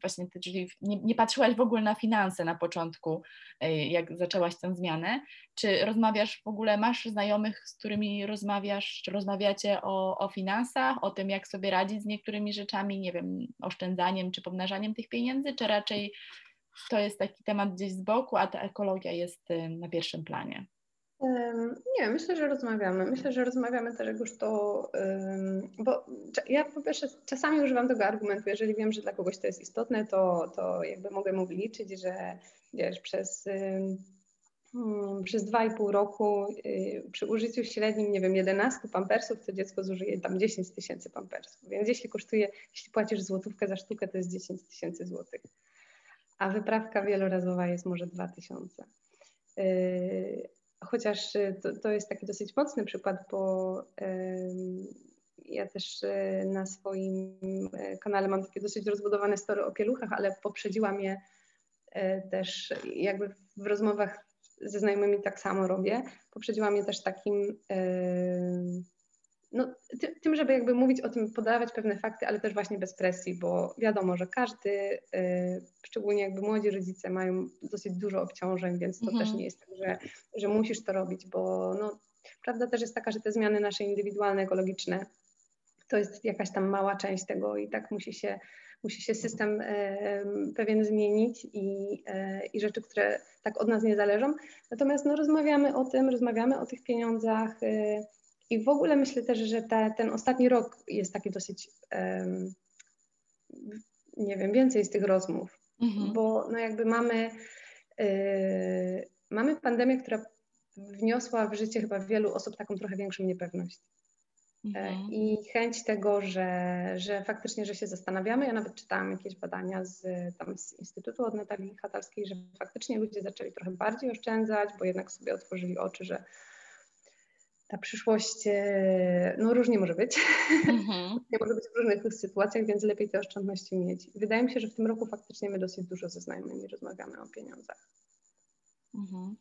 właśnie czyli nie, nie patrzyłaś w ogóle na finanse na początku, e, jak zaczęłaś tę zmianę. Czy rozmawiasz w ogóle, masz znajomych, z którymi rozmawiasz, czy rozmawiacie o, o finansach, o tym, jak sobie radzić z niektórymi rzeczami, nie wiem, oszczędzaniem czy pomnażaniem tych pieniędzy, czy raczej to jest taki temat gdzieś z boku, a ta ekologia jest na pierwszym planie? Nie, myślę, że rozmawiamy. Myślę, że rozmawiamy też, jak już to, bo ja po pierwsze czasami używam tego argumentu, jeżeli wiem, że dla kogoś to jest istotne, to, to jakby mogę mu liczyć, że wiesz, przez, hmm, przez dwa i pół roku y, przy użyciu średnim, nie wiem, 11 pampersów, to dziecko zużyje tam 10 tysięcy pampersów. Więc jeśli kosztuje, jeśli płacisz złotówkę za sztukę, to jest 10 tysięcy złotych. A wyprawka wielorazowa jest może 2000 chociaż y, to, to jest taki dosyć mocny przykład, bo ja też y, na swoim y, kanale mam takie dosyć rozbudowane story o pieluchach, ale poprzedziła mnie też jakby w rozmowach ze znajomymi tak samo robię. Poprzedziła mnie też takim no, tym, żeby jakby mówić o tym, podawać pewne fakty, ale też właśnie bez presji, bo wiadomo, że każdy, y, szczególnie jakby młodzi rodzice mają dosyć dużo obciążeń, więc to mhm. też nie jest tak, że, że musisz to robić, bo no, prawda też jest taka, że te zmiany nasze indywidualne, ekologiczne, to jest jakaś tam mała część tego i tak musi się, musi się system y, pewien zmienić i, y, i rzeczy, które tak od nas nie zależą. Natomiast no, rozmawiamy o tym, rozmawiamy o tych pieniądzach, i w ogóle myślę też, że ta, ten ostatni rok jest taki dosyć, um, nie wiem, więcej z tych rozmów, mhm. bo no jakby mamy, y, mamy pandemię, która wniosła w życie chyba wielu osób taką trochę większą niepewność. E, mhm. I chęć tego, że, że faktycznie, że się zastanawiamy. Ja nawet czytałam jakieś badania z, tam z Instytutu od Natalii Hatalskiej, że faktycznie ludzie zaczęli trochę bardziej oszczędzać, bo jednak sobie otworzyli oczy, że ta przyszłość e, no różnie może być. Mm-hmm. nie może być w różnych sytuacjach, więc lepiej te oszczędności mieć. Wydaje mi się, że w tym roku faktycznie my dosyć dużo ze znajomymi rozmawiamy o pieniądzach. Mm-hmm.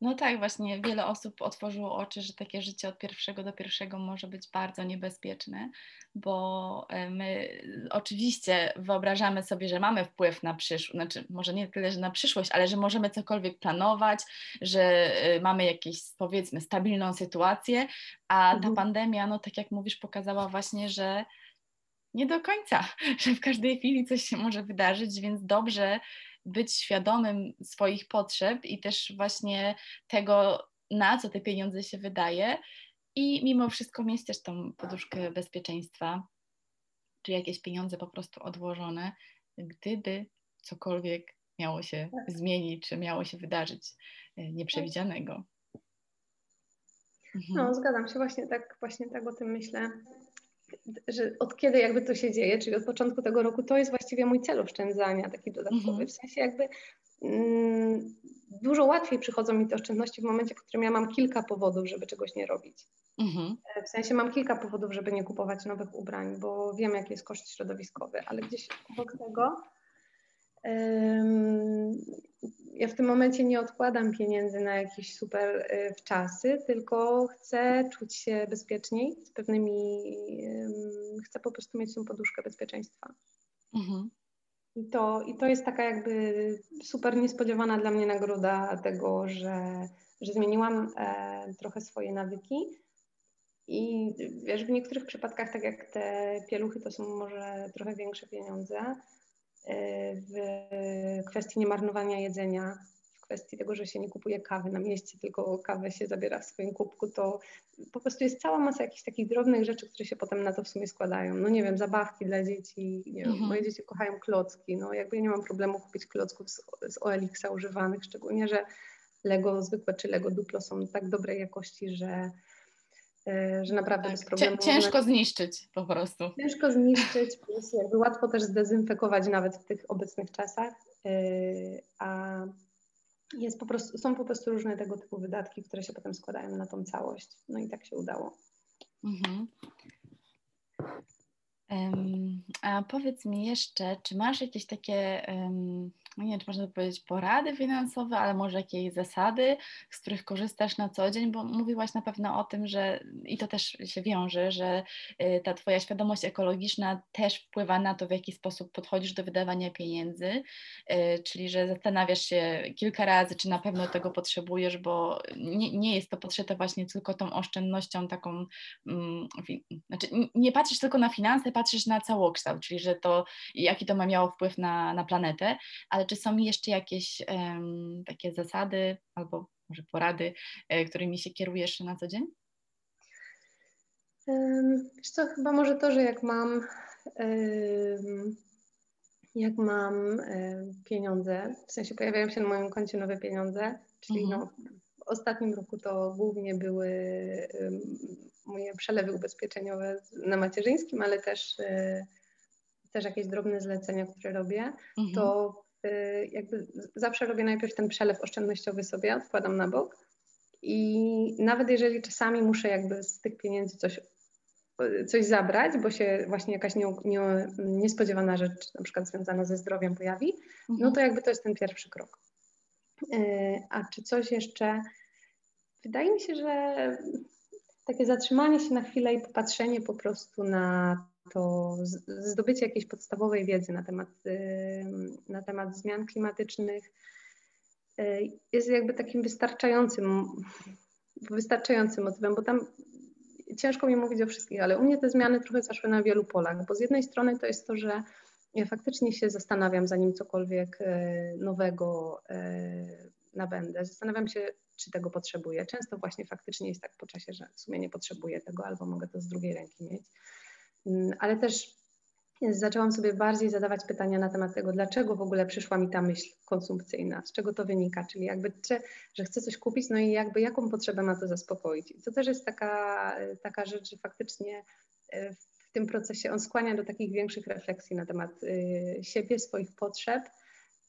No tak, właśnie wiele osób otworzyło oczy, że takie życie od pierwszego do pierwszego może być bardzo niebezpieczne, bo e, my oczywiście wyobrażamy sobie, że mamy wpływ na przyszłość, znaczy może nie tyle, że na przyszłość, ale że możemy cokolwiek planować, że e, mamy jakąś powiedzmy stabilną sytuację, a ta mhm. pandemia, no tak jak mówisz, pokazała właśnie, że nie do końca, że w każdej chwili coś się może wydarzyć, więc dobrze być świadomym swoich potrzeb i też właśnie tego, na co te pieniądze się wydaje i mimo wszystko mieć też tą poduszkę bezpieczeństwa, czy jakieś pieniądze po prostu odłożone, gdyby cokolwiek miało się tak. zmienić, czy miało się wydarzyć e, nieprzewidzianego. Mhm. No, zgadzam się, właśnie tak, właśnie tak o tym myślę że od kiedy jakby to się dzieje, czyli od początku tego roku, to jest właściwie mój cel oszczędzania, taki dodatkowy, mhm. w sensie jakby mm, dużo łatwiej przychodzą mi te oszczędności w momencie, w którym ja mam kilka powodów, żeby czegoś nie robić. Mhm. W sensie mam kilka powodów, żeby nie kupować nowych ubrań, bo wiem, jaki jest koszt środowiskowy, ale gdzieś obok tego ja w tym momencie nie odkładam pieniędzy na jakieś super y, wczasy, tylko chcę czuć się bezpieczniej z pewnymi, chcę po prostu mieć tą poduszkę bezpieczeństwa. Mhm. I to, I to jest taka jakby super niespodziewana dla mnie nagroda tego, że, że zmieniłam e, trochę swoje nawyki. I wiesz, w niektórych przypadkach, tak jak te pieluchy, to są może trochę większe pieniądze, w kwestii niemarnowania jedzenia, w kwestii tego, że się nie kupuje kawy na mieście, tylko kawę się zabiera w swoim kubku, to po prostu jest cała masa jakichś takich drobnych rzeczy, które się potem na to w sumie składają. No nie wiem, zabawki dla dzieci, nie wiem, mhm. moje dzieci kochają klocki, no jakby ja nie mam problemu kupić klocków z, z OLX-a używanych, szczególnie, że Lego zwykłe czy Lego Duplo są tak dobrej jakości, że że naprawdę tak. bez problemu. Ciężko można... zniszczyć po prostu. Ciężko zniszczyć, plus jakby łatwo też zdezynfekować nawet w tych obecnych czasach, e, a jest po prostu, są po prostu różne tego typu wydatki, które się potem składają na tą całość. No i tak się udało. Mhm. Um, a powiedz mi jeszcze, czy masz jakieś takie um, nie wiem, czy można powiedzieć porady finansowe, ale może jakieś zasady, z których korzystasz na co dzień, bo mówiłaś na pewno o tym, że i to też się wiąże, że y, ta Twoja świadomość ekologiczna też wpływa na to, w jaki sposób podchodzisz do wydawania pieniędzy, y, czyli że zastanawiasz się kilka razy, czy na pewno tego potrzebujesz, bo nie, nie jest to potrzebne właśnie tylko tą oszczędnością taką, mm, znaczy nie patrzysz tylko na finanse, patrzysz na całokształt, czyli że to, jaki to ma miało wpływ na, na planetę, ale czy są jeszcze jakieś um, takie zasady albo może porady, e, którymi się kierujesz na co dzień? Wiesz co, chyba może to, że jak mam jak mam pieniądze, w sensie pojawiają się na moim koncie nowe pieniądze, czyli mhm. no, w ostatnim roku to głównie były moje przelewy ubezpieczeniowe na macierzyńskim, ale też, e, też jakieś drobne zlecenia, które robię, mhm. to jakby zawsze robię najpierw ten przelew oszczędnościowy sobie, odkładam na bok i nawet jeżeli czasami muszę jakby z tych pieniędzy coś, coś zabrać, bo się właśnie jakaś nie, nie, niespodziewana rzecz na przykład związana ze zdrowiem pojawi, no mhm. to jakby to jest ten pierwszy krok. Y, a czy coś jeszcze? Wydaje mi się, że takie zatrzymanie się na chwilę i popatrzenie po prostu na to zdobycie jakiejś podstawowej wiedzy na temat, na temat zmian klimatycznych y, jest jakby takim wystarczającym, wystarczającym motywem, bo tam ciężko mi mówić o wszystkich, ale u mnie te zmiany trochę zaszły na wielu polach, bo z jednej strony to jest to, że ja faktycznie się zastanawiam, zanim cokolwiek y, nowego y, nabędę. Zastanawiam się, czy tego potrzebuję. Często właśnie faktycznie jest tak po czasie, że w sumie nie potrzebuję tego, albo mogę to z drugiej ręki mieć. Mm, ale też zaczęłam sobie bardziej zadawać pytania na temat tego, dlaczego w ogóle przyszła mi ta myśl konsumpcyjna, z czego to wynika, czyli jakby, czy, że chcę coś kupić, no i jakby jaką potrzebę ma to zaspokoić. I to też jest taka, taka rzecz, że faktycznie e, w tym procesie on skłania do takich większych refleksji na temat e, siebie, swoich potrzeb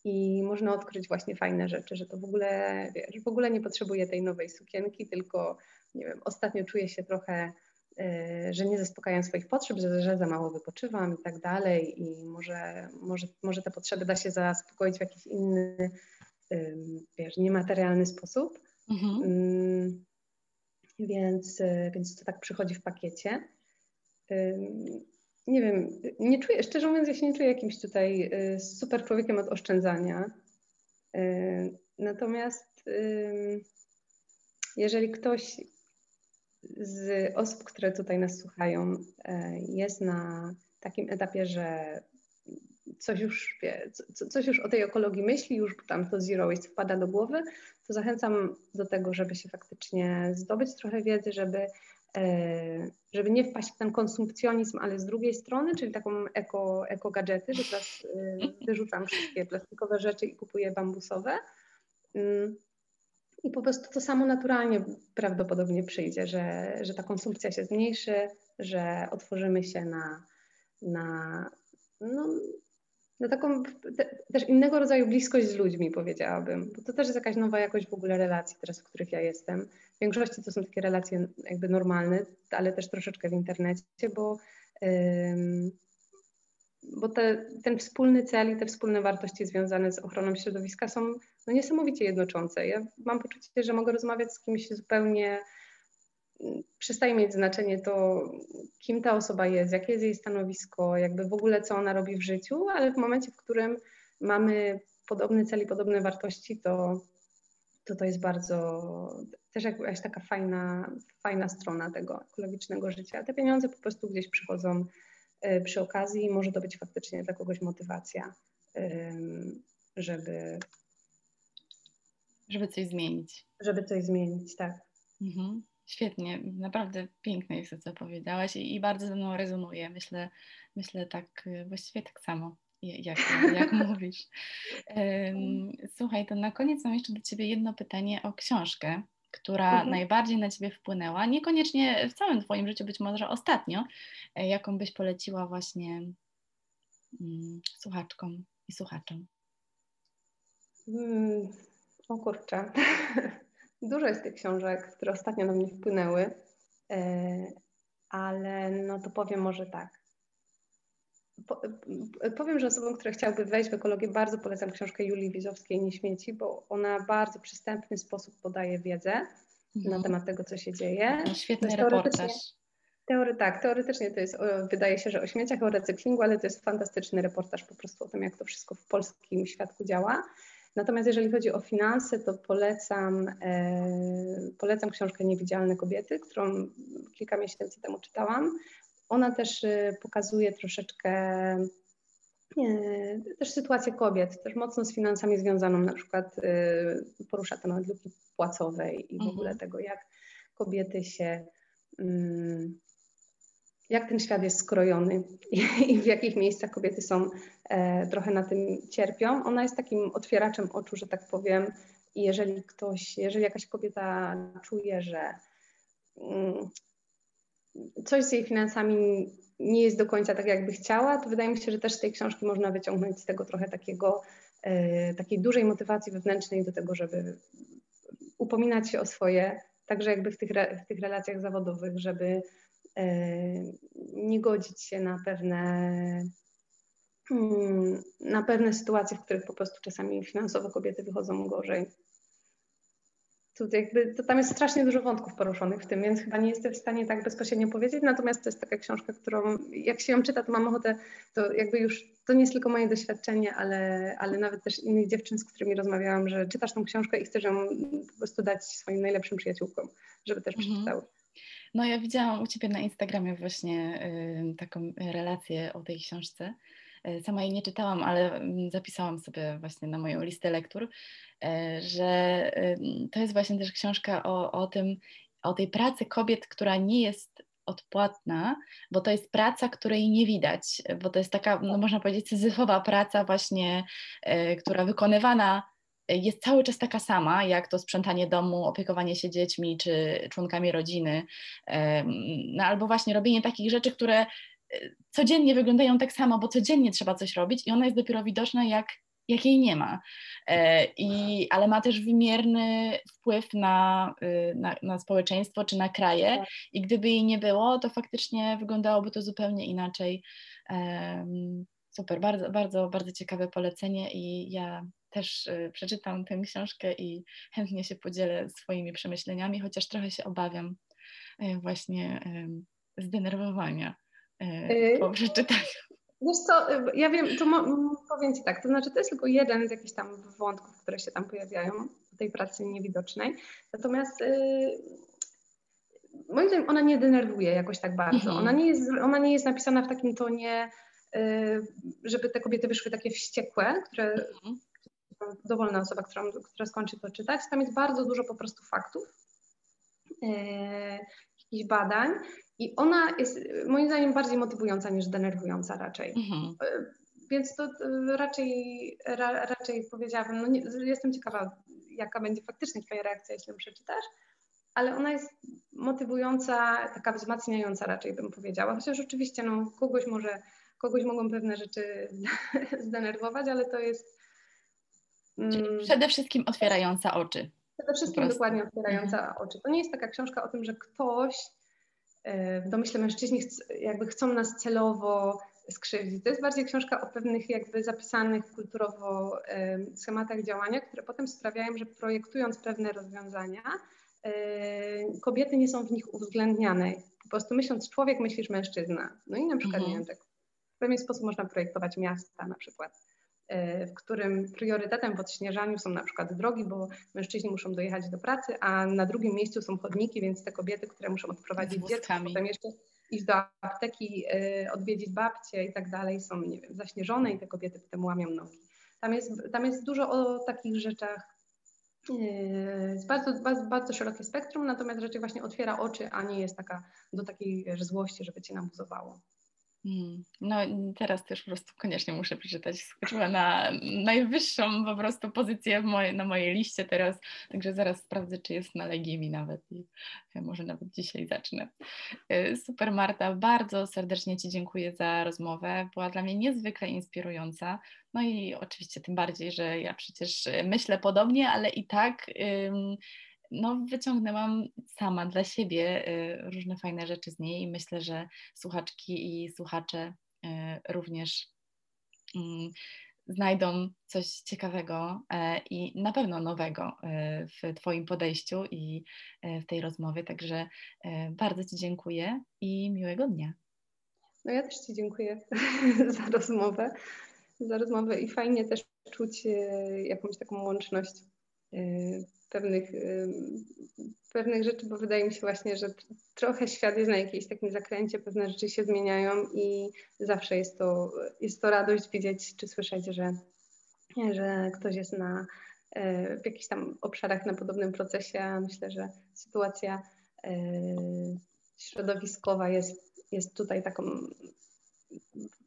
i można odkryć właśnie fajne rzeczy, że to w ogóle, wiesz, w ogóle nie potrzebuję tej nowej sukienki, tylko nie wiem, ostatnio czuję się trochę Y, że nie zaspokajam swoich potrzeb, że, że za mało wypoczywam i tak dalej i może, może, może te potrzeby da się zaspokoić w jakiś inny, wiesz, niematerialny sposób. Mhm. Więc, y, więc to tak przychodzi w pakiecie. Nie wiem, nie czuję, szczerze mówiąc, ja się nie czuję jakimś tutaj y, super człowiekiem od oszczędzania. Natomiast jeżeli ktoś z osób, które tutaj nas słuchają, e, jest na takim etapie, że coś już wie, coś już o tej ekologii myśli, już tam to zero waste wpada do głowy, to zachęcam do tego, żeby się faktycznie zdobyć trochę wiedzy, żeby, e, żeby nie wpaść w ten konsumpcjonizm, ale z drugiej strony, czyli taką eko, eko gadżety, że teraz e, wyrzucam wszystkie plastikowe rzeczy i kupuję bambusowe. Mm, i po prostu to samo naturalnie prawdopodobnie przyjdzie, że, że ta konsumpcja się zmniejszy, że otworzymy się na, na, no, no taką te, też innego rodzaju bliskość z ludźmi, powiedziałabym, bo to też jest jakaś nowa jakość w ogóle relacji teraz, w których ja jestem. W większości to są takie relacje jakby normalne, ale też troszeczkę w internecie, bo, bo te, ten wspólny cel i te wspólne wartości związane z ochroną środowiska są no, niesamowicie jednoczące. Ja mam poczucie, że mogę rozmawiać z kimś zupełnie przestaje mieć znaczenie to, kim ta osoba jest, jakie jest jej stanowisko, jakby w ogóle co ona robi w życiu, ale w momencie, w którym mamy podobny cel i podobne wartości, to to, to jest bardzo też jakaś taka fajna, fajna strona tego ekologicznego życia. Te pieniądze po prostu gdzieś przychodzą przy okazji może to być faktycznie dla kogoś motywacja, żeby żeby coś zmienić. Żeby coś zmienić, tak. Mhm. Świetnie, naprawdę piękne jest to, co powiedziałaś i, i bardzo ze mną rezonuje. Myślę, myślę tak, y, właściwie tak samo, jak, jak mówisz. Słuchaj, to na koniec mam jeszcze do Ciebie jedno pytanie o książkę, która mhm. najbardziej na Ciebie wpłynęła, niekoniecznie w całym Twoim życiu, być może ostatnio, e, jaką byś poleciła właśnie mm, słuchaczkom i słuchaczom? Hmm, o kurczę. Dużo jest tych książek, które ostatnio na mnie wpłynęły, e, ale no to powiem może tak. Powiem, że osobom, które chciałyby wejść w ekologię, bardzo polecam książkę Julii Wizowskiej Nie śmieci, bo ona w bardzo przystępny sposób podaje wiedzę mhm. na temat tego, co się dzieje. No, świetny reportaż. Teory, tak, teoretycznie to jest, wydaje się, że o śmieciach, o recyklingu, ale to jest fantastyczny reportaż po prostu o tym, jak to wszystko w polskim świadku działa. Natomiast jeżeli chodzi o finanse, to polecam, e, polecam książkę Niewidzialne kobiety, którą kilka miesięcy temu czytałam. Ona też e, pokazuje troszeczkę e, też sytuację kobiet, też mocno z finansami związaną, na przykład porusza temat luki płacowej i w ogóle mhm. tego, jak kobiety się mm, jak ten świat jest skrojony i, w jakich miejscach kobiety są e, trochę na tym cierpią. Ona jest takim otwieraczem oczu, że tak powiem. I jeżeli ktoś, jeżeli jakaś kobieta czuje, że mm, coś z jej finansami nie jest do końca tak, jakby chciała, to wydaje mi się, że też z tej książki można wyciągnąć z tego trochę takiego, e, takiej dużej motywacji wewnętrznej do tego, żeby upominać się o swoje, także jakby w tych, w tych relacjach zawodowych, żeby E, nie godzić się na pewne, hmm, na pewne sytuacje, w których po prostu czasami finansowo kobiety wychodzą gorzej. To, jakby, to tam jest strasznie dużo wątków poruszonych w tym, więc chyba nie jestem w stanie tak bezpośrednio powiedzieć. Natomiast to jest taka książka, którą jak się ją czyta, to mam ochotę, to jakby już to nie jest tylko moje doświadczenie, ale, ale nawet też innych dziewczyn, z którymi rozmawiałam, że czytasz tą książkę i chcesz ją po prostu dać swoim najlepszym przyjaciółkom, żeby też mhm. przeczytały. No ja widziałam u Ciebie na Instagramie właśnie y, taką relację o tej książce. Y, sama jej nie czytałam, ale mm, zapisałam sobie właśnie na moją listę lektur, y, że to jest właśnie też książka o, o tym, o tej pracy kobiet, która nie jest odpłatna, bo to jest praca, której nie widać, bo to jest taka, no można powiedzieć, syzyfowa praca właśnie, która wykonywana jest cały czas taka sama, jak to sprzątanie domu, opiekowanie się dziećmi czy członkami rodziny, no albo właśnie robienie takich rzeczy, które e, codziennie wyglądają tak samo, bo codziennie trzeba coś robić i ona jest dopiero widoczna, jak, jak jej nie ma. E, I, ale ma też wymierny wpływ na, y, na, na społeczeństwo czy na kraje tak. i gdyby jej nie było, to faktycznie wyglądałoby to zupełnie inaczej. Super, bardzo, bardzo, bardzo ciekawe polecenie i ja też y, przeczytam tę książkę i chętnie się podzielę swoimi przemyśleniami, chociaż trochę się obawiam y, właśnie zdenerwowania po przeczytaniu. Wiesz co, ja wiem, to powiem Ci tak, to znaczy to jest tylko jeden z jakichś tam wątków, które się tam pojawiają w tej pracy niewidocznej, natomiast yy, moim zdaniem ona nie denerwuje jakoś tak bardzo, mhm. ona, nie jest, ona nie jest napisana w takim tonie, yy, żeby te kobiety wyszły takie wściekłe, które mhm dowolna osoba, która, która skończy to czytać. Tam jest bardzo dużo po prostu faktów, e, jakichś badań i ona jest moim zdaniem bardziej motywująca niż denerwująca raczej. Mhm. E, więc to raczej, ra, raczej powiedziałabym, no nie, jestem ciekawa, jaka będzie faktycznie Twoja reakcja, jeśli ją przeczytasz, ale ona jest motywująca, taka wzmacniająca raczej bym powiedziała, chociaż oczywiście no, kogoś może kogoś mogą pewne rzeczy zdenerwować, ale to jest. Mm, przede wszystkim otwierająca oczy. Przede wszystkim dokładnie otwierająca mhm. oczy. To nie jest taka książka o tym, że ktoś, e, w domyśle mężczyźni, jakby chcą nas celowo skrzywdzić. To jest bardziej książka o pewnych jakby zapisanych kulturowo schematach działania, które potem sprawiają, że projektując pewne rozwiązania, kobiety nie są w nich uwzględniane. Po prostu myśląc człowiek, myślisz mężczyzna. No i na przykład, mhm. nie wiem, tak w pewien sposób można projektować miasta na przykład w którym priorytetem w odśnieżaniu są na przykład drogi, bo mężczyźni muszą dojechać do pracy, a na drugim miejscu są chodniki, więc te kobiety, które muszą odprowadzić dziecko, potem jeszcze iść do apteki, y, odwiedzić babcię i tak dalej, są, nie wiem, zaśnieżone i te kobiety potem łamią nogi. Tam jest, tam jest dużo o takich rzeczach, jest bardzo, bardzo, bardzo szerokie spektrum, natomiast rzeczy właśnie otwiera oczy, a nie jest taka do takiej złości, żeby cię nabuzowało. Hmm. No teraz też po prostu koniecznie muszę przeczytać. Skoczyła na najwyższą po prostu pozycję moje, na mojej liście teraz, także zaraz sprawdzę, czy jest na Legimi nawet i może nawet dzisiaj zacznę. E, super Marta, bardzo serdecznie Ci dziękuję za rozmowę. Była dla mnie niezwykle inspirująca. No i oczywiście tym bardziej, że ja przecież myślę podobnie, ale i tak no, wyciągnęłam sama dla siebie y, różne fajne rzeczy z niej i myślę, że słuchaczki i słuchacze y, również mm, znajdą coś ciekawego e, i na pewno nowego e, w Twoim podejściu i e, w tej rozmowie. Także bardzo Ci dziękuję i miłego dnia. No ja też Ci dziękuję za rozmowę, za rozmowę i fajnie też czuć jakąś taką łączność pewnych, pewnych rzeczy, bo wydaje mi się właśnie, że trochę świat jest na jakiejś takim zakręcie, pewne rzeczy się zmieniają i zawsze jest to, jest to radość widzieć czy słyszeć, że, że ktoś jest na, e, w jakichś tam obszarach na podobnym procesie. Myślę, że sytuacja e, środowiskowa jest, jest tutaj taką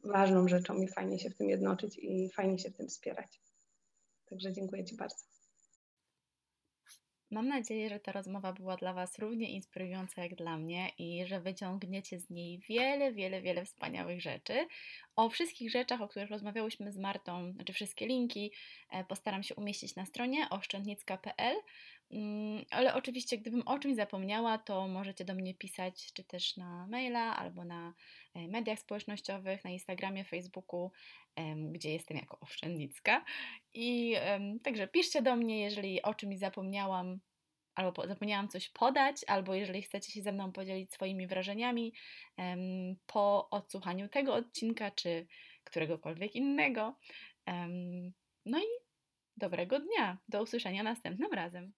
ważną rzeczą i fajnie się w tym jednoczyć i fajnie się w tym wspierać. Także dziękuję Ci bardzo. Mam nadzieję, że ta rozmowa była dla Was równie inspirująca jak dla mnie i że wyciągniecie z niej wiele, wiele, wiele wspaniałych rzeczy. O wszystkich rzeczach, o których rozmawiałyśmy z Martą, znaczy wszystkie linki, e, postaram się umieścić na stronie oszczędnicka.pl. Mm, ale oczywiście, gdybym o czymś zapomniała, to możecie do mnie pisać, czy też na maila, albo na mediach społecznościowych, na Instagramie, Facebooku, gdzie jestem jako oszczędnicka. I także piszcie do mnie, jeżeli o czymś zapomniałam, albo zapomniałam coś podać, albo jeżeli chcecie się ze mną podzielić swoimi wrażeniami po odsłuchaniu tego odcinka, czy któregokolwiek innego. No i dobrego dnia. Do usłyszenia następnym razem.